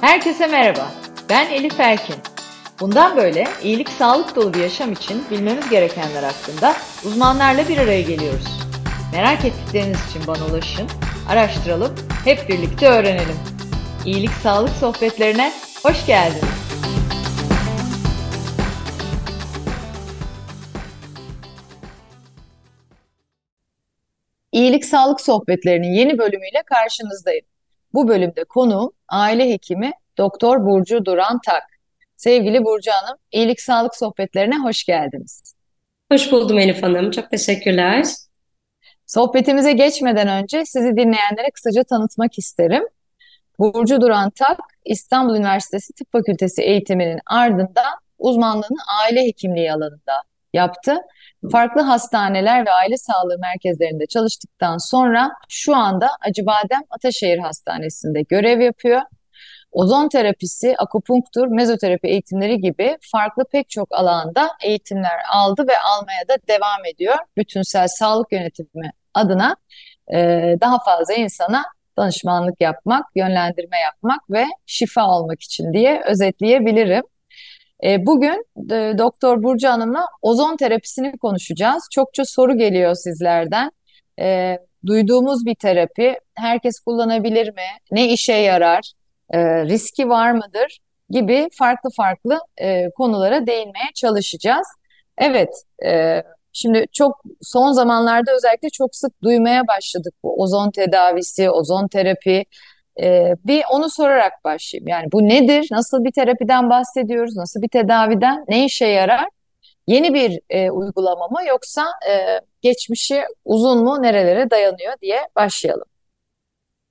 Herkese merhaba. Ben Elif Erkin. Bundan böyle iyilik sağlık dolu bir yaşam için bilmemiz gerekenler hakkında uzmanlarla bir araya geliyoruz. Merak ettikleriniz için bana ulaşın, araştıralım, hep birlikte öğrenelim. İyilik sağlık sohbetlerine hoş geldiniz. İyilik Sağlık Sohbetlerinin yeni bölümüyle karşınızdayım. Bu bölümde konu aile hekimi Doktor Burcu Duran Tak. Sevgili Burcu Hanım, iyilik sağlık sohbetlerine hoş geldiniz. Hoş buldum Elif Hanım. Çok teşekkürler. Sohbetimize geçmeden önce sizi dinleyenlere kısaca tanıtmak isterim. Burcu Duran Tak, İstanbul Üniversitesi Tıp Fakültesi eğitiminin ardından uzmanlığını aile hekimliği alanında yaptı. Farklı hastaneler ve aile sağlığı merkezlerinde çalıştıktan sonra şu anda Acıbadem Ataşehir Hastanesi'nde görev yapıyor. Ozon terapisi, akupunktur, mezoterapi eğitimleri gibi farklı pek çok alanda eğitimler aldı ve almaya da devam ediyor. Bütünsel sağlık yönetimi adına e, daha fazla insana danışmanlık yapmak, yönlendirme yapmak ve şifa olmak için diye özetleyebilirim. E, bugün e, Doktor Burcu Hanım'la ozon terapisini konuşacağız. Çokça soru geliyor sizlerden. E, duyduğumuz bir terapi herkes kullanabilir mi? Ne işe yarar? E, riski var mıdır? Gibi farklı farklı konulara değinmeye çalışacağız. Evet, şimdi çok son zamanlarda özellikle çok sık duymaya başladık bu ozon tedavisi, ozon terapi. Ee, bir onu sorarak başlayayım. Yani bu nedir? Nasıl bir terapiden bahsediyoruz? Nasıl bir tedaviden? Ne işe yarar? Yeni bir e, uygulama mı yoksa e, geçmişi uzun mu nerelere dayanıyor diye başlayalım.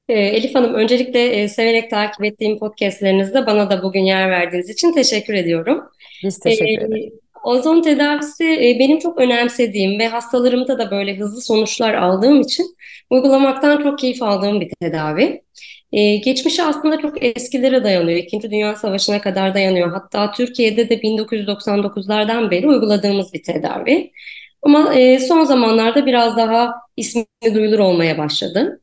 Ee, Elif Hanım, öncelikle e, severek takip ettiğim podcastlerinizde bana da bugün yer verdiğiniz için teşekkür ediyorum. Biz teşekkür ee, ederiz. Ozon tedavisi e, benim çok önemsediğim ve hastalarımda da böyle hızlı sonuçlar aldığım için uygulamaktan çok keyif aldığım bir tedavi. Ee, geçmişi aslında çok eskilere dayanıyor. İkinci Dünya Savaşı'na kadar dayanıyor. Hatta Türkiye'de de 1999'lardan beri uyguladığımız bir tedavi. Ama e, son zamanlarda biraz daha ismi duyulur olmaya başladı.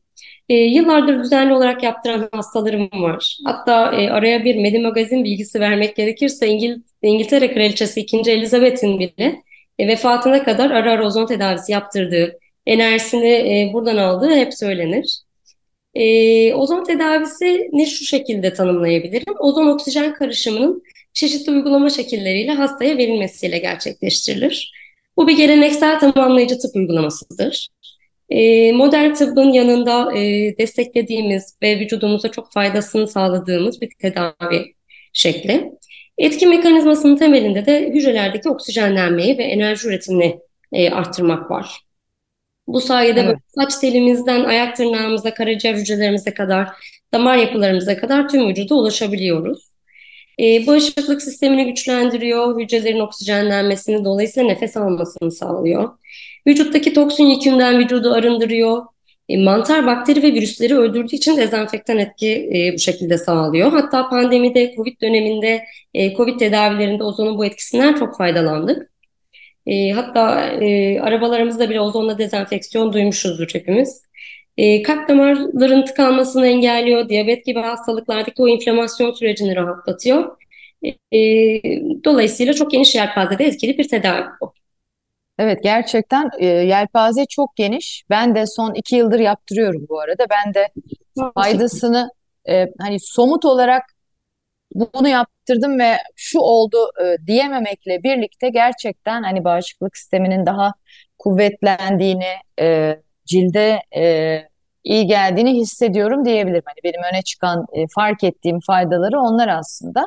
E, yıllardır düzenli olarak yaptıran hastalarım var. Hatta e, araya bir Medimagazin bilgisi vermek gerekirse İngil İngiltere Kraliçesi 2. Elizabeth'in bile e, vefatına kadar ara ara ozon tedavisi yaptırdığı, enerjisini e, buradan aldığı hep söylenir. E, ozon tedavisini şu şekilde tanımlayabilirim. Ozon oksijen karışımının çeşitli uygulama şekilleriyle hastaya verilmesiyle gerçekleştirilir. Bu bir geleneksel tamamlayıcı tıp uygulamasıdır. E, modern tıbbın yanında e, desteklediğimiz ve vücudumuza çok faydasını sağladığımız bir tedavi şekli. Etki mekanizmasının temelinde de hücrelerdeki oksijenlenmeyi ve enerji üretimini e, arttırmak var. Bu sayede evet. saç telimizden ayak tırnağımıza, karaciğer hücrelerimize kadar, damar yapılarımıza kadar tüm vücuda ulaşabiliyoruz. E, bağışıklık sistemini güçlendiriyor, hücrelerin oksijenlenmesini, dolayısıyla nefes almasını sağlıyor. Vücuttaki toksin yükünden vücudu arındırıyor. E, mantar, bakteri ve virüsleri öldürdüğü için dezenfektan etki e, bu şekilde sağlıyor. Hatta pandemide, Covid döneminde, e, Covid tedavilerinde ozonun bu etkisinden çok faydalandık. E, hatta e, arabalarımızda bile ozonla dezenfeksiyon duymuşuzdur hepimiz. E, kalp damarların tıkanmasını engelliyor, diyabet gibi hastalıklardaki o inflamasyon sürecini rahatlatıyor. E, dolayısıyla çok geniş yelpazede etkili bir tedavi bu. Evet gerçekten e, yelpaze çok geniş. Ben de son iki yıldır yaptırıyorum bu arada. Ben de faydasını e, hani somut olarak bunu yaptırdım ve şu oldu e, diyememekle birlikte gerçekten hani bağışıklık sisteminin daha kuvvetlendiğini, e, cilde e, iyi geldiğini hissediyorum diyebilirim. Hani benim öne çıkan e, fark ettiğim faydaları onlar aslında.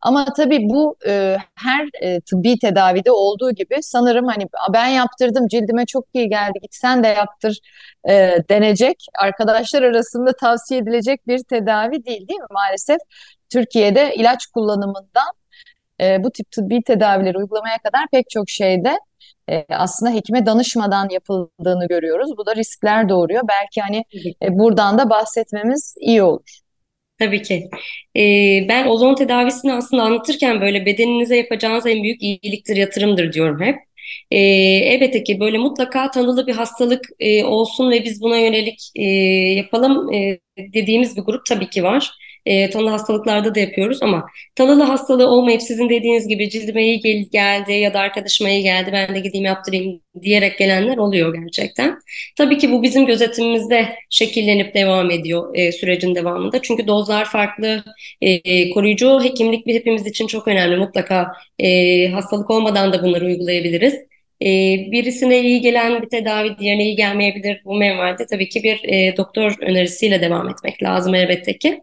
Ama tabii bu e, her e, tıbbi tedavide olduğu gibi sanırım hani ben yaptırdım cildime çok iyi geldi git sen de yaptır e, denecek arkadaşlar arasında tavsiye edilecek bir tedavi değil değil mi? Maalesef Türkiye'de ilaç kullanımından e, bu tip tıbbi tedavileri uygulamaya kadar pek çok şeyde e, aslında hekime danışmadan yapıldığını görüyoruz. Bu da riskler doğuruyor. Belki hani e, buradan da bahsetmemiz iyi olur. Tabii ki. Ee, ben ozon tedavisini aslında anlatırken böyle bedeninize yapacağınız en büyük iyiliktir, yatırımdır diyorum hep. Ee, elbette ki böyle mutlaka tanılı bir hastalık e, olsun ve biz buna yönelik e, yapalım e, dediğimiz bir grup tabii ki var. E, tanılı hastalıklarda da yapıyoruz ama tanılı hastalığı olmayıp sizin dediğiniz gibi cildime iyi gel geldi ya da arkadaşıma iyi geldi ben de gideyim yaptırayım diyerek gelenler oluyor gerçekten. Tabii ki bu bizim gözetimimizde şekillenip devam ediyor e, sürecin devamında. Çünkü dozlar farklı. E, koruyucu hekimlik bir hepimiz için çok önemli. Mutlaka e, hastalık olmadan da bunları uygulayabiliriz. E, birisine iyi gelen bir tedavi diğerine iyi gelmeyebilir. Bu menvalde tabii ki bir e, doktor önerisiyle devam etmek lazım elbette ki.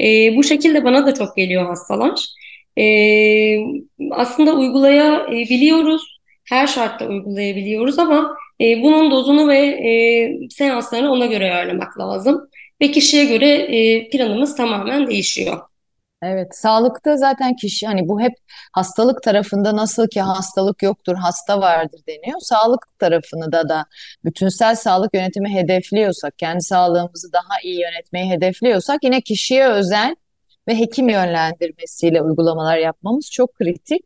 E, bu şekilde bana da çok geliyor hastalar. E, aslında uygulayabiliyoruz. Her şartta uygulayabiliyoruz ama e, bunun dozunu ve e, seanslarını ona göre ayarlamak lazım. Ve kişiye göre e, planımız tamamen değişiyor. Evet, sağlıkta zaten kişi hani bu hep hastalık tarafında nasıl ki hastalık yoktur, hasta vardır deniyor. Sağlık tarafını da da bütünsel sağlık yönetimi hedefliyorsak, kendi sağlığımızı daha iyi yönetmeyi hedefliyorsak yine kişiye özel ve hekim yönlendirmesiyle uygulamalar yapmamız çok kritik.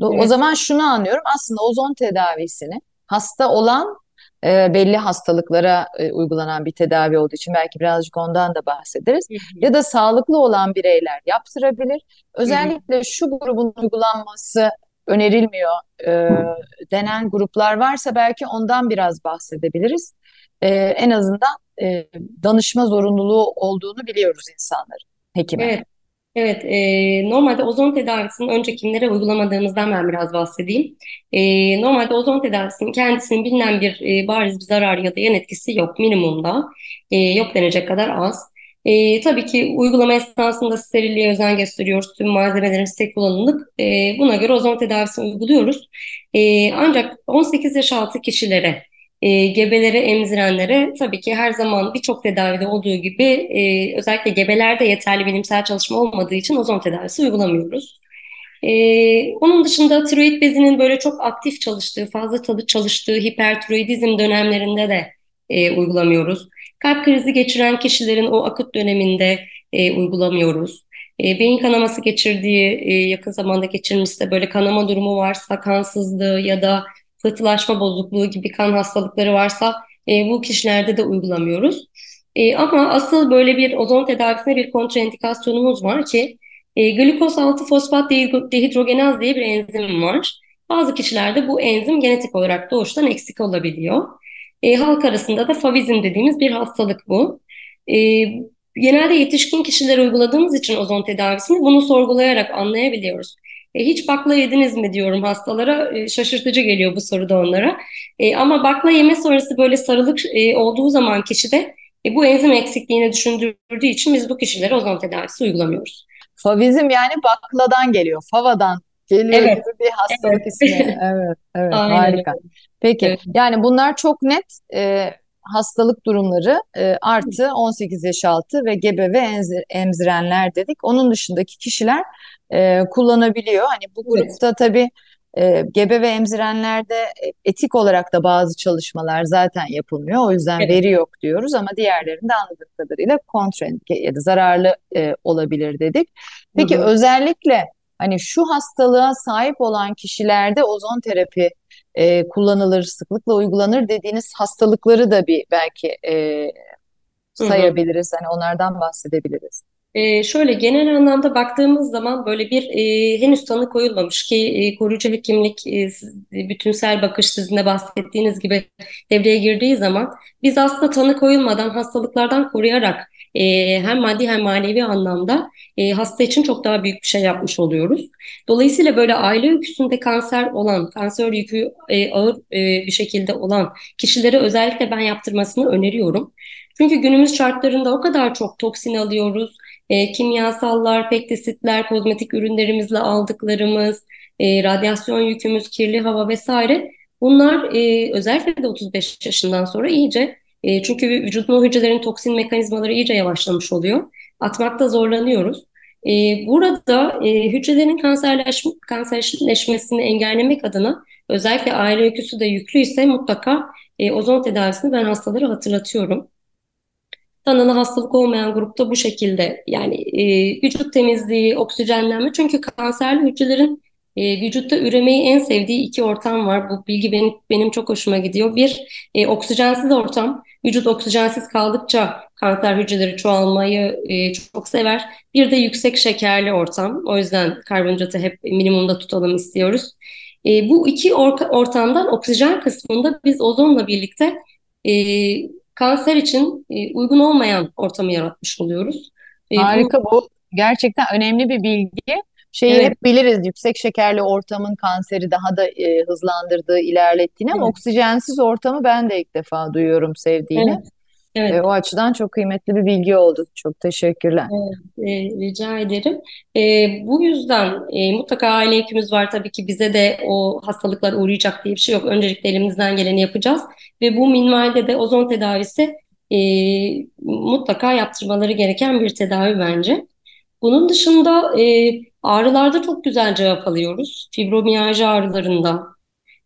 O zaman şunu anlıyorum. Aslında ozon tedavisini hasta olan e, belli hastalıklara e, uygulanan bir tedavi olduğu için belki birazcık ondan da bahsederiz. Hı hı. Ya da sağlıklı olan bireyler yaptırabilir. Özellikle hı hı. şu grubun uygulanması önerilmiyor e, denen gruplar varsa belki ondan biraz bahsedebiliriz. E, en azından e, danışma zorunluluğu olduğunu biliyoruz insanların hekime. Evet. Evet, e, normalde ozon tedavisinin önce kimlere uygulamadığımızdan ben biraz bahsedeyim. E, normalde ozon tedavisinin kendisinin bilinen bir e, bariz bir zarar ya da yan etkisi yok minimumda. E, yok denecek kadar az. E, tabii ki uygulama esnasında sterilliğe özen gösteriyoruz. Tüm malzemelerin tek kullanımlık. E, buna göre ozon tedavisini uyguluyoruz. E, ancak 18 yaş altı kişilere e, gebelere, emzirenlere tabii ki her zaman birçok tedavide olduğu gibi e, özellikle gebelerde yeterli bilimsel çalışma olmadığı için ozon tedavisi uygulamıyoruz. E, onun dışında tiroid bezinin böyle çok aktif çalıştığı, fazla çalıştığı hipertiroidizm dönemlerinde de e, uygulamıyoruz. Kalp krizi geçiren kişilerin o akut döneminde e, uygulamıyoruz. E, beyin kanaması geçirdiği, e, yakın zamanda geçirmişse böyle kanama durumu varsa, kansızlığı ya da pıhtılaşma bozukluğu gibi kan hastalıkları varsa e, bu kişilerde de uygulamıyoruz. E, ama asıl böyle bir ozon tedavisine bir kontraindikasyonumuz var ki e, glikoz 6 fosfat dehidrogenaz diye bir enzim var. Bazı kişilerde bu enzim genetik olarak doğuştan eksik olabiliyor. E, halk arasında da favizm dediğimiz bir hastalık bu. E, genelde yetişkin kişilere uyguladığımız için ozon tedavisini bunu sorgulayarak anlayabiliyoruz. E, hiç bakla yediniz mi diyorum hastalara. E, şaşırtıcı geliyor bu soru da onlara. E, ama bakla yeme sonrası böyle sarılık e, olduğu zaman kişide e, bu enzim eksikliğini düşündürdüğü için biz bu kişilere ozon tedavisi uygulamıyoruz. Favizm yani bakladan geliyor, favadan geliyor evet. gibi bir hastalık evet. ismi. Evet, evet Aynen. harika. Peki evet. yani bunlar çok net e, hastalık durumları e, artı 18 yaş altı ve gebe ve emzir, emzirenler dedik. Onun dışındaki kişiler e, kullanabiliyor. Hani bu grupta evet. tabii e, gebe ve emzirenlerde e, etik olarak da bazı çalışmalar zaten yapılmıyor. O yüzden evet. veri yok diyoruz ama diğerlerinde anladığım kadarıyla kontraindike ya da zararlı e, olabilir dedik. Peki hı hı. özellikle hani şu hastalığa sahip olan kişilerde ozon terapi e, kullanılır, sıklıkla uygulanır dediğiniz hastalıkları da bir belki e, sayabiliriz. Hani onlardan bahsedebiliriz. E, şöyle genel anlamda baktığımız zaman böyle bir e, henüz tanı koyulmamış ki e, koruyucu hekimlik e, bütünsel bakış sizin de bahsettiğiniz gibi devreye girdiği zaman biz aslında tanı koyulmadan hastalıklardan koruyarak e, hem maddi hem manevi anlamda e, hasta için çok daha büyük bir şey yapmış oluyoruz. Dolayısıyla böyle aile öyküsünde kanser olan, kanser yükü e, ağır e, bir şekilde olan kişilere özellikle ben yaptırmasını öneriyorum. Çünkü günümüz şartlarında o kadar çok toksin alıyoruz, e, kimyasallar, pektisitler, kozmetik ürünlerimizle aldıklarımız, e, radyasyon yükümüz, kirli hava vesaire bunlar e, özellikle de 35 yaşından sonra iyice e, çünkü vücudun o hücrelerin toksin mekanizmaları iyice yavaşlamış oluyor. Atmakta zorlanıyoruz. E, burada e, hücrelerin kanserleş, kanserleşmesini engellemek adına özellikle aile öyküsü de yüklüyse mutlaka e, ozon tedavisini ben hastalara hatırlatıyorum. Tanılı hastalık olmayan grupta bu şekilde yani e, vücut temizliği, oksijenlenme çünkü kanserli hücrelerin e, vücutta üremeyi en sevdiği iki ortam var. Bu bilgi benim, benim çok hoşuma gidiyor. Bir, e, oksijensiz ortam. Vücut oksijensiz kaldıkça kanser hücreleri çoğalmayı e, çok sever. Bir de yüksek şekerli ortam. O yüzden karbonhidratı hep minimumda tutalım istiyoruz. E, bu iki or ortamdan oksijen kısmında biz ozonla birlikte e, kanser için e, uygun olmayan ortamı yaratmış oluyoruz. E, Harika bu, bu gerçekten önemli bir bilgi. Şeyi evet. hep biliriz yüksek şekerli ortamın kanseri daha da e, hızlandırdığı, ilerlettiğini ama oksijensiz ortamı ben de ilk defa duyuyorum sevdiğini. Evet. Evet. E, o açıdan çok kıymetli bir bilgi oldu. Çok teşekkürler. Evet, e, rica ederim. E, bu yüzden e, mutlaka aile hekimimiz var tabii ki bize de o hastalıklar uğrayacak diye bir şey yok. Öncelikle elimizden geleni yapacağız ve bu minvalde de ozon tedavisi e, mutlaka yaptırmaları gereken bir tedavi bence. Bunun dışında e, ağrılarda çok güzel cevap alıyoruz. Fibromiyalji ağrılarında,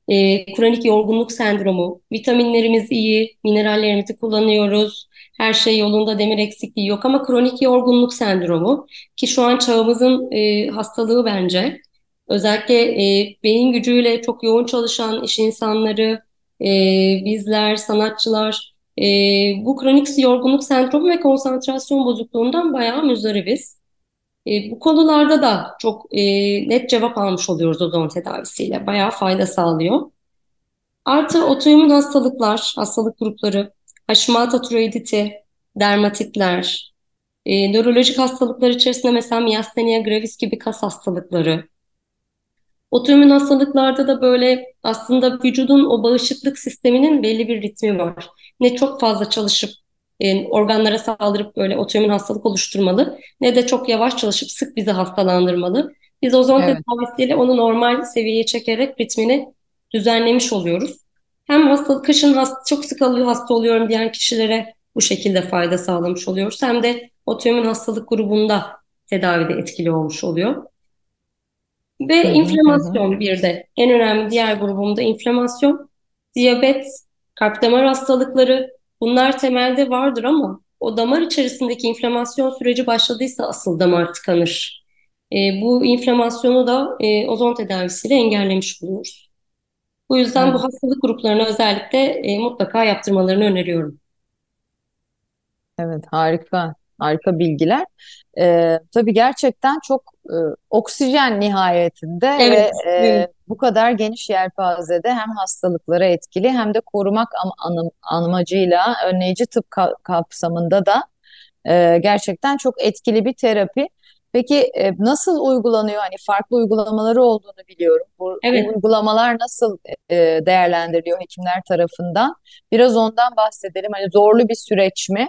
e, kronik yorgunluk sendromu, vitaminlerimiz iyi, minerallerimizi kullanıyoruz. Her şey yolunda, demir eksikliği yok ama kronik yorgunluk sendromu ki şu an çağımızın e, hastalığı bence. Özellikle e, beyin gücüyle çok yoğun çalışan iş insanları, e, bizler, sanatçılar e, bu kronik yorgunluk sendromu ve konsantrasyon bozukluğundan bayağı müzdaribiz. E, bu konularda da çok e, net cevap almış oluyoruz ozon tedavisiyle. Bayağı fayda sağlıyor. Artı otoimmün hastalıklar, hastalık grupları, Hashimoto tiroiditi, dermatitler, e, nörolojik hastalıklar içerisinde mesela miastenia gravis gibi kas hastalıkları. Otoimmün hastalıklarda da böyle aslında vücudun o bağışıklık sisteminin belli bir ritmi var. Ne çok fazla çalışıp e, organlara saldırıp böyle otoimmün hastalık oluşturmalı ne de çok yavaş çalışıp sık bizi hastalandırmalı. Biz ozon evet. tedavisiyle onu normal seviyeye çekerek ritmini düzenlemiş oluyoruz. Hem hastalık kışın hasta, çok sık alıyor hasta oluyorum diyen kişilere bu şekilde fayda sağlamış oluyoruz. Hem de otoimmün hastalık grubunda tedavide etkili olmuş oluyor. Ve hı hı, inflamasyon hı. bir de en önemli diğer grubumda inflamasyon, diyabet, kalp damar hastalıkları, Bunlar temelde vardır ama o damar içerisindeki inflamasyon süreci başladıysa asıl damar tıkanır. E, bu inflamasyonu da e, ozon tedavisiyle engellemiş buluyoruz. Bu yüzden evet. bu hastalık gruplarına özellikle e, mutlaka yaptırmalarını öneriyorum. Evet harika. Harika bilgiler. Ee, tabii gerçekten çok e, oksijen nihayetinde evet, ve e, evet. bu kadar geniş yelpazede hem hastalıklara etkili hem de korumak am anım amacıyla önleyici tıp ka kapsamında da e, gerçekten çok etkili bir terapi. Peki e, nasıl uygulanıyor? Hani farklı uygulamaları olduğunu biliyorum. Bu, evet. bu uygulamalar nasıl e, değerlendiriliyor hekimler tarafından? Biraz ondan bahsedelim. Hani zorlu bir süreç mi?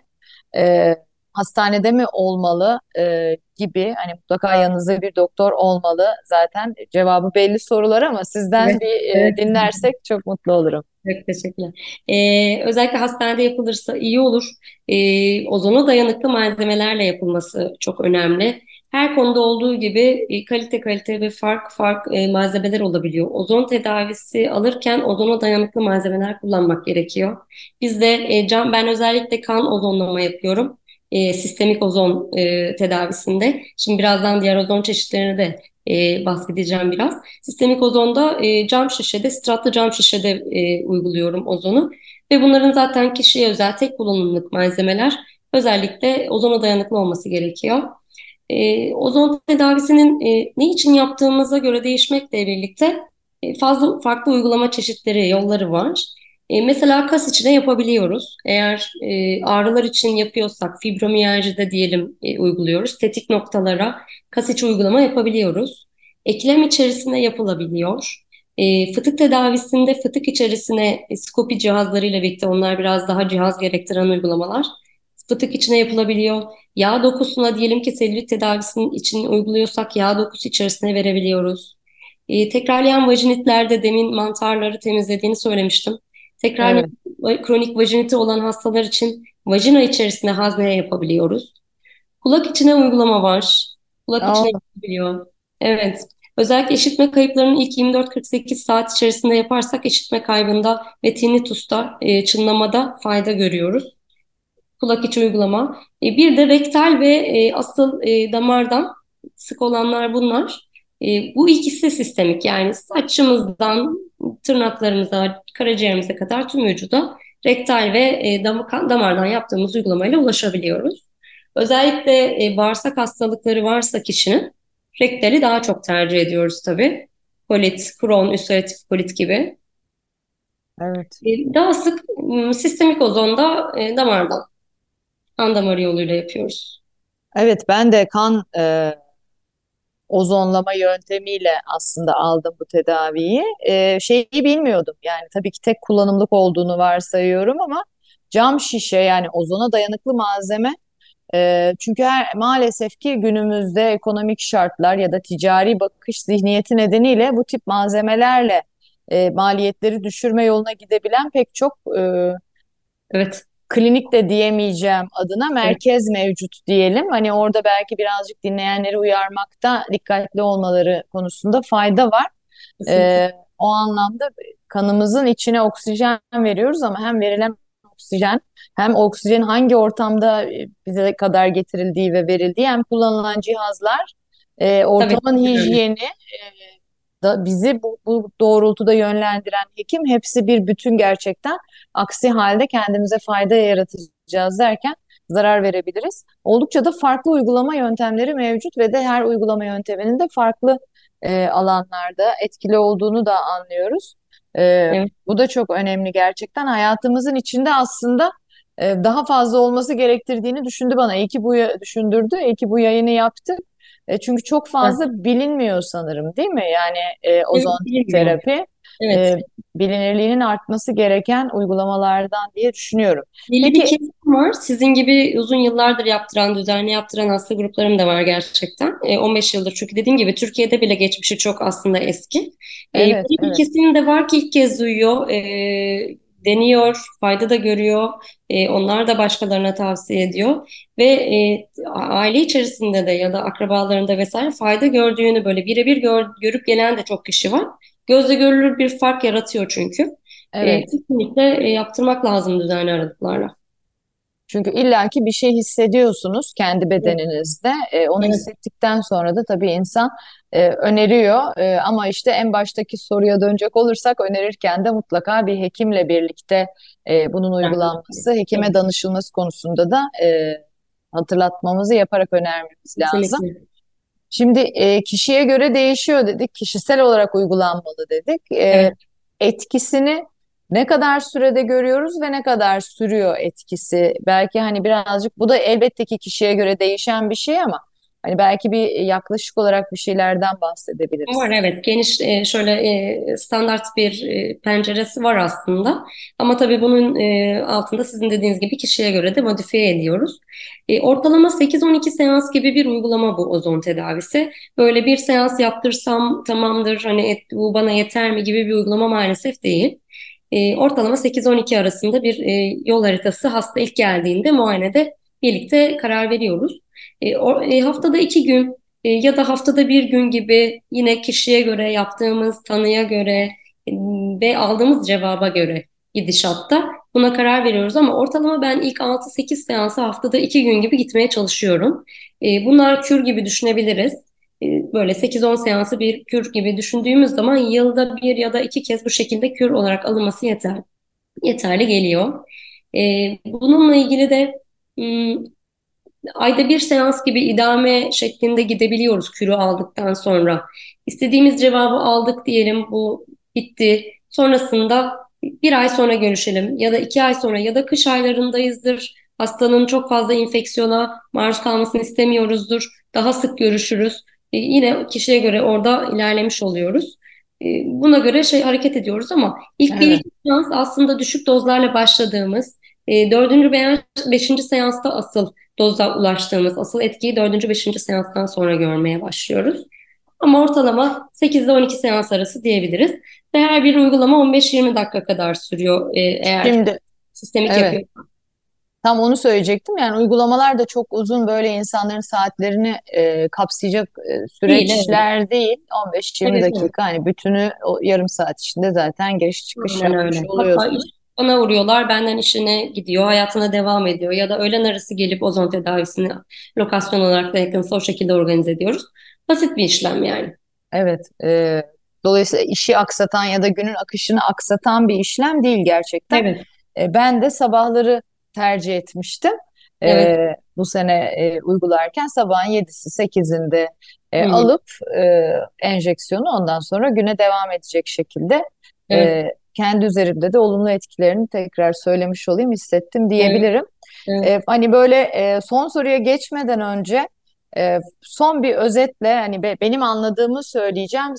E, hastanede mi olmalı e, gibi hani mutlaka yanınızda bir doktor olmalı zaten cevabı belli sorular ama sizden evet, bir e, dinlersek çok mutlu olurum. Evet, teşekkürler. Ee, özellikle hastanede yapılırsa iyi olur. Ee, ozona dayanıklı malzemelerle yapılması çok önemli. Her konuda olduğu gibi kalite kalite ve fark fark e, malzemeler olabiliyor. Ozon tedavisi alırken ozona dayanıklı malzemeler kullanmak gerekiyor. Bizde e, cam ben özellikle kan ozonlama yapıyorum e, sistemik ozon e, tedavisinde. Şimdi birazdan diğer ozon çeşitlerini de e, bahsedeceğim biraz. Sistemik ozonda e, cam şişede, stratlı cam şişede e, uyguluyorum ozonu. Ve bunların zaten kişiye özel tek kullanımlık malzemeler. Özellikle ozona dayanıklı olması gerekiyor. E, ozon tedavisinin e, ne için yaptığımıza göre değişmekle birlikte e, fazla farklı uygulama çeşitleri, yolları var. E, mesela kas içine yapabiliyoruz. Eğer e, ağrılar için yapıyorsak fibromiyajide diyelim e, uyguluyoruz. Tetik noktalara kas içi uygulama yapabiliyoruz. Eklem içerisinde yapılabiliyor. E, fıtık tedavisinde fıtık içerisine e, skopi cihazlarıyla birlikte onlar biraz daha cihaz gerektiren uygulamalar. Fıtık içine yapılabiliyor. Yağ dokusuna diyelim ki selülit tedavisinin için uyguluyorsak yağ dokusu içerisine verebiliyoruz. E, tekrarlayan vajinitlerde demin mantarları temizlediğini söylemiştim. Tekrar evet. kronik vajiniti olan hastalar için vajina içerisinde hazneye yapabiliyoruz. Kulak içine uygulama var. Kulak Aa. içine yapabiliyor. Evet. Özellikle işitme kayıplarının ilk 24-48 saat içerisinde yaparsak işitme kaybında ve tinnitus'ta, e, çınlamada fayda görüyoruz. Kulak içi uygulama. E, bir de rektal ve e, asıl e, damardan sık olanlar bunlar. E, bu ikisi sistemik yani saçımızdan tırnaklarımıza, karaciğerimize kadar tüm vücuda rektal ve e, damardan yaptığımız uygulamayla ulaşabiliyoruz. Özellikle e, bağırsak hastalıkları varsa kişinin rektali daha çok tercih ediyoruz tabii. Kolit, Crohn, ülseratif kolit gibi. Evet. E, daha sık sistemik ozonda e, damardan, kan damarı yoluyla yapıyoruz. Evet, ben de kan e, ozonlama yöntemiyle aslında aldım bu tedaviyi. E, şeyi bilmiyordum yani tabii ki tek kullanımlık olduğunu varsayıyorum ama cam şişe yani ozona dayanıklı malzeme e, çünkü her, maalesef ki günümüzde ekonomik şartlar ya da ticari bakış zihniyeti nedeniyle bu tip malzemelerle e, maliyetleri düşürme yoluna gidebilen pek çok e, evet klinik de diyemeyeceğim adına merkez mevcut diyelim. Hani orada belki birazcık dinleyenleri uyarmakta dikkatli olmaları konusunda fayda var. Ee, o anlamda kanımızın içine oksijen veriyoruz ama hem verilen oksijen hem oksijen hangi ortamda bize kadar getirildiği ve verildiği hem kullanılan cihazlar e, ortamın Tabii, hijyeni e, da bizi bu, bu doğrultuda yönlendiren hekim hepsi bir bütün gerçekten. Aksi halde kendimize fayda yaratacağız derken zarar verebiliriz. Oldukça da farklı uygulama yöntemleri mevcut ve de her uygulama yönteminin de farklı e, alanlarda etkili olduğunu da anlıyoruz. E, evet. Bu da çok önemli gerçekten. Hayatımızın içinde aslında e, daha fazla olması gerektirdiğini düşündü bana. İyi ki bu düşündürdü, iyi ki bu yayını yaptık. E, çünkü çok fazla evet. bilinmiyor sanırım değil mi? Yani e, ozon evet, terapi evet. e, bilinirliğinin artması gereken uygulamalardan diye düşünüyorum. Belli Peki, bir kesim var. Sizin gibi uzun yıllardır yaptıran, düzenli yaptıran hasta gruplarım da var gerçekten. E, 15 yıldır çünkü dediğim gibi Türkiye'de bile geçmişi çok aslında eski. E, evet, bir evet. kesim de var ki ilk kez duyuyor. E, deniyor, fayda da görüyor. E, onlar da başkalarına tavsiye ediyor ve e, aile içerisinde de ya da akrabalarında vesaire fayda gördüğünü böyle birebir gör, görüp gelen de çok kişi var. Gözle görülür bir fark yaratıyor çünkü. E, evet. E, kesinlikle e, yaptırmak lazım düzenli aralıklarla. Çünkü illaki bir şey hissediyorsunuz kendi bedeninizde. E, onu evet. hissettikten sonra da tabii insan e, öneriyor. E, ama işte en baştaki soruya dönecek olursak önerirken de mutlaka bir hekimle birlikte e, bunun uygulanması, hekime danışılması konusunda da e, hatırlatmamızı yaparak önermemiz lazım. Şimdi e, kişiye göre değişiyor dedik, kişisel olarak uygulanmalı dedik. E, evet. Etkisini ne kadar sürede görüyoruz ve ne kadar sürüyor etkisi? Belki hani birazcık bu da elbette ki kişiye göre değişen bir şey ama hani belki bir yaklaşık olarak bir şeylerden bahsedebiliriz. Var evet geniş e, şöyle e, standart bir e, penceresi var aslında ama tabii bunun altında sizin dediğiniz gibi kişiye göre de modifiye ediyoruz. Ortalama 8-12 seans gibi bir uygulama bu ozon tedavisi. Böyle bir seans yaptırsam tamamdır hani bu bana yeter mi gibi bir uygulama maalesef değil e, ortalama 8-12 arasında bir e, yol haritası hasta ilk geldiğinde muayenede birlikte karar veriyoruz. E, o, e, haftada iki gün e, ya da haftada bir gün gibi yine kişiye göre yaptığımız tanıya göre e, ve aldığımız cevaba göre gidişatta buna karar veriyoruz ama ortalama ben ilk 6-8 seansı haftada 2 gün gibi gitmeye çalışıyorum. E, bunlar kür gibi düşünebiliriz. E, böyle 8-10 seansı bir kür gibi düşündüğümüz zaman yılda bir ya da iki kez bu şekilde kür olarak alınması yeter, yeterli geliyor. Ee, bununla ilgili de ayda bir seans gibi idame şeklinde gidebiliyoruz kürü aldıktan sonra. İstediğimiz cevabı aldık diyelim bu bitti. Sonrasında bir ay sonra görüşelim ya da iki ay sonra ya da kış aylarındayızdır. Hastanın çok fazla infeksiyona maruz kalmasını istemiyoruzdur. Daha sık görüşürüz. E, yine kişiye göre orada ilerlemiş oluyoruz. E, buna göre şey hareket ediyoruz ama ilk evet. bir iki seans aslında düşük dozlarla başladığımız, e, dördüncü veya beşinci seansta asıl doza ulaştığımız, asıl etkiyi dördüncü, beşinci seanstan sonra görmeye başlıyoruz. Ama ortalama 8 ile 12 seans arası diyebiliriz. Ve her bir uygulama 15-20 dakika kadar sürüyor eğer Şimdi, sistemik evet. yapıyorsan. Tam onu söyleyecektim. Yani uygulamalar da çok uzun böyle insanların saatlerini e, kapsayacak e, süreçler değil. değil. 15-20 evet, dakika. Evet. Hani bütünü o yarım saat içinde zaten giriş çıkış Aynen yapmış öyle. oluyorsunuz. bana vuruyorlar, benden işine gidiyor, hayatına devam ediyor ya da öğlen arası gelip ozon tedavisini lokasyon olarak da yakınsa o şekilde organize ediyoruz. Basit bir işlem yani. Evet. E, dolayısıyla işi aksatan ya da günün akışını aksatan bir işlem değil gerçekten. Evet. E, ben de sabahları tercih etmiştim. Evet. E, bu sene e, uygularken sabahın 7'si 8'inde e, Hı alıp e, enjeksiyonu ondan sonra güne devam edecek şekilde Evet. e, kendi üzerimde de olumlu etkilerini tekrar söylemiş olayım hissettim Evet. diyebilirim. Evet. E, hani böyle e, son soruya geçmeden önce e, son bir özetle hani be- benim anladığımı söyleyeceğim.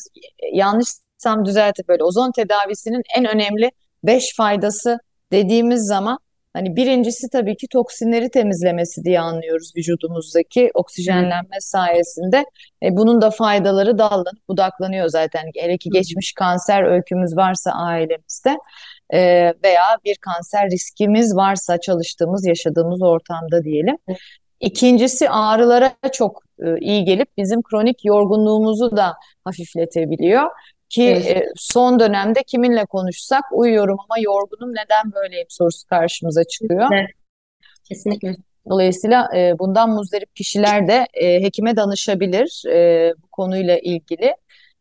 Yanlışsam düzeltip böyle ozon tedavisinin en önemli beş faydası dediğimiz zaman hani birincisi tabii ki toksinleri temizlemesi diye anlıyoruz vücudumuzdaki oksijenlenme sayesinde. E, bunun da faydaları dallanıp budaklanıyor zaten. Hele ki geçmiş kanser öykümüz varsa ailemizde e, veya bir kanser riskimiz varsa çalıştığımız, yaşadığımız ortamda diyelim. İkincisi ağrılara çok e, iyi gelip bizim kronik yorgunluğumuzu da hafifletebiliyor. Ki Evet. e, son dönemde kiminle konuşsak uyuyorum ama yorgunum neden böyleyim sorusu karşımıza çıkıyor. Evet. Kesinlikle. Dolayısıyla e, bundan muzdarip kişiler de e, hekime danışabilir e, bu konuyla ilgili.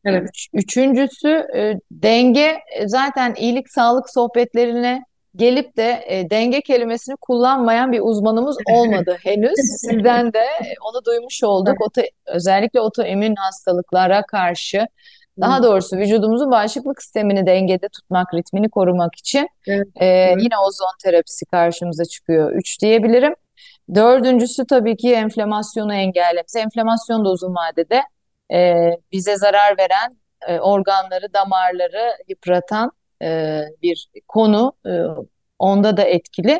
Evet. Üç, üçüncüsü e, denge zaten iyilik sağlık sohbetlerine gelip de e, denge kelimesini kullanmayan bir uzmanımız olmadı henüz. Sizden de onu duymuş olduk. Oto, özellikle otoimmün hastalıklara karşı daha doğrusu vücudumuzun bağışıklık sistemini dengede tutmak, ritmini korumak için Evet. e, Evet. yine ozon terapisi karşımıza çıkıyor. Üç diyebilirim. Dördüncüsü tabii ki enflamasyonu engellemesi. Enflamasyon da uzun vadede e, bize zarar veren e, organları, damarları yıpratan e, bir konu. E, onda da etkili.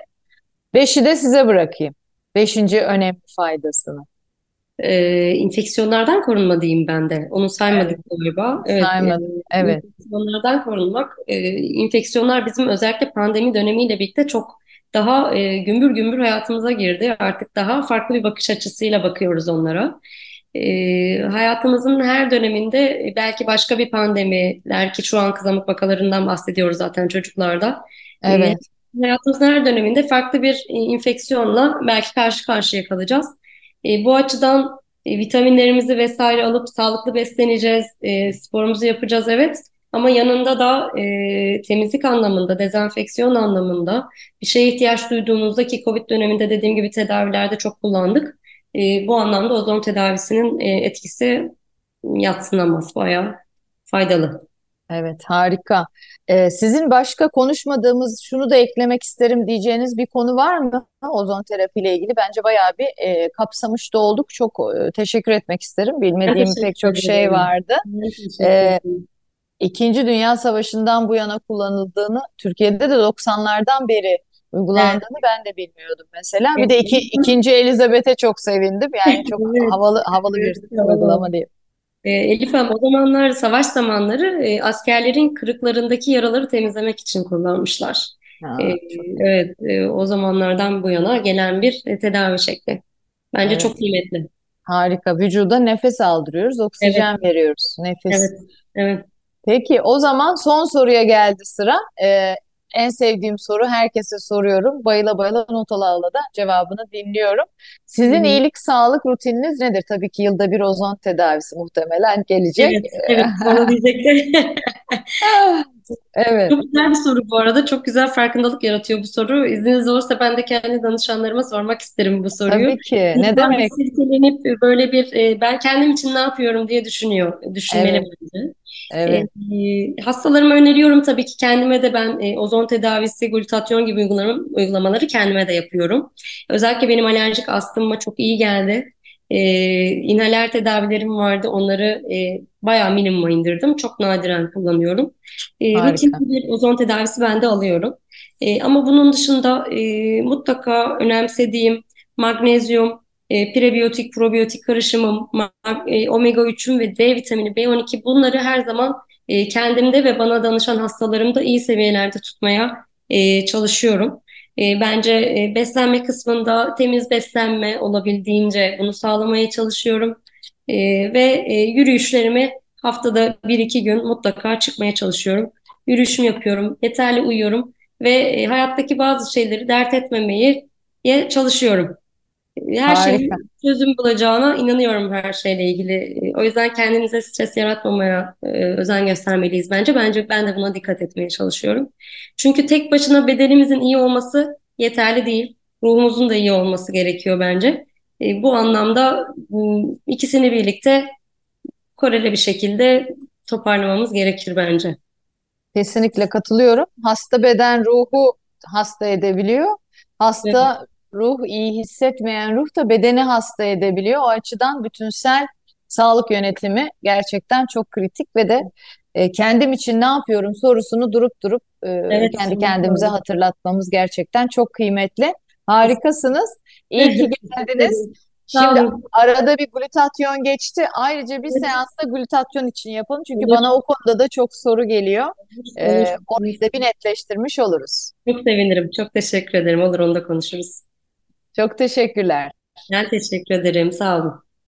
Beşi de size bırakayım. Beşinci önemli faydasını. Ee, infeksiyonlardan korunma diyeyim ben de. Onu saymadık Evet, galiba. Evet, e, saymadım. Evet, infeksiyonlardan korunmak. E, infeksiyonlar bizim özellikle pandemi dönemiyle birlikte çok daha e, gümbür gümbür hayatımıza girdi. Artık daha farklı bir bakış açısıyla bakıyoruz onlara. E, hayatımızın her döneminde e, belki başka bir pandemiler ki şu an kızamık vakalarından bahsediyoruz zaten çocuklarda. E, evet, hayatımızın her döneminde farklı bir e, infeksiyonla belki karşı karşıya kalacağız. E, bu açıdan e, vitaminlerimizi vesaire alıp sağlıklı besleneceğiz, e, sporumuzu yapacağız evet. Ama yanında da e, temizlik anlamında, dezenfeksiyon anlamında bir şeye ihtiyaç duyduğumuzda ki Covid döneminde dediğim gibi tedavilerde çok kullandık. E, bu anlamda ozon tedavisinin e, etkisi yadsınamaz, bayağı faydalı. Evet, harika. E, sizin başka konuşmadığımız, şunu da eklemek isterim diyeceğiniz bir konu var mı? Ozon terapiyle ilgili bence bayağı bir e, kapsamış da olduk. Çok e, teşekkür etmek isterim. Bilmediğim pek çok şey vardı. E, ederim. İkinci Dünya Savaşı'ndan bu yana kullanıldığını, Türkiye'de de 90'lardan beri Evet, uygulandığını ben de bilmiyordum mesela. Bir evet, de iki, ikinci Elizabeth'e çok sevindim. Yani çok evet, havalı havalı bir evet, uygulama değil. E, Elif Hanım, o zamanlar savaş zamanları e, askerlerin kırıklarındaki yaraları temizlemek için kullanmışlar. E, Ha, çok evet, e, o zamanlardan bu yana gelen bir e, tedavi şekli. Bence evet. çok kıymetli. Harika. Vücuda nefes aldırıyoruz, Evet, oksijen veriyoruz. Nefis. evet, evet. Peki o zaman son soruya geldi sıra. Ee, en sevdiğim soru herkese soruyorum. Bayıla bayıla not ala ala da cevabını dinliyorum. Sizin hı. iyilik sağlık rutininiz nedir? Tabii ki yılda bir ozon tedavisi muhtemelen gelecek. Evet, evet, bana diyecekler. Evet, Çok güzel bir soru bu arada. Çok güzel farkındalık yaratıyor bu soru. İzniniz olursa ben de kendi danışanlarıma sormak isterim bu soruyu. tabii ki. Ne bir demek? silkelenip böyle bir e, ben kendim için ne yapıyorum diye düşünüyor, düşünmeli Evet, bence. E, evet. e, hastalarıma öneriyorum tabii ki kendime de ben e, ozon tedavisi, glutatyon gibi uygulama, uygulamaları kendime de yapıyorum. Özellikle benim alerjik astımıma çok iyi geldi. E, inhaler tedavilerim vardı. Onları e, bayağı minimuma indirdim. Çok nadiren kullanıyorum. E, rutin bir ozon tedavisi ben de alıyorum. E, ama bunun dışında e, mutlaka önemsediğim magnezyum, e, prebiyotik, probiyotik karışımım, e, omega 3'üm ve D vitamini, B12 bunları her zaman e, kendimde ve bana danışan hastalarımda iyi seviyelerde tutmaya e, çalışıyorum. E, bence e, beslenme kısmında temiz beslenme olabildiğince bunu sağlamaya çalışıyorum. E, ve e, yürüyüşlerimi haftada bir iki gün mutlaka çıkmaya çalışıyorum. Yürüyüşümü yapıyorum, yeterli uyuyorum ve e, hayattaki bazı şeyleri dert etmemeye çalışıyorum. Her şeyin Harika. çözüm bulacağına inanıyorum her şeyle ilgili. O yüzden kendimize stres yaratmamaya e, özen göstermeliyiz bence. Bence ben de buna dikkat etmeye çalışıyorum. Çünkü tek başına bedenimizin iyi olması yeterli değil. Ruhumuzun da iyi olması gerekiyor bence. E, bu anlamda m, ikisini birlikte koreli bir şekilde toparlamamız gerekir bence. Kesinlikle katılıyorum. Hasta beden ruhu hasta edebiliyor. Evet, Hasta ruh iyi hissetmeyen ruh da bedeni hasta edebiliyor. O açıdan bütünsel sağlık yönetimi gerçekten çok kritik ve de e, kendim için ne yapıyorum sorusunu durup durup e, evet, kendi kendimize öyle. hatırlatmamız gerçekten çok kıymetli. Harikasınız. İyi ki geldiniz. Şimdi arada bir glutatyon geçti. Ayrıca bir seansta glutatyon için yapalım. Çünkü bana o konuda da çok soru geliyor. Ee, orayı da bir netleştirmiş oluruz. Çok sevinirim. Çok teşekkür ederim. Olur, onu da konuşuruz. Çok teşekkürler. Ben teşekkür ederim. Sağ olun.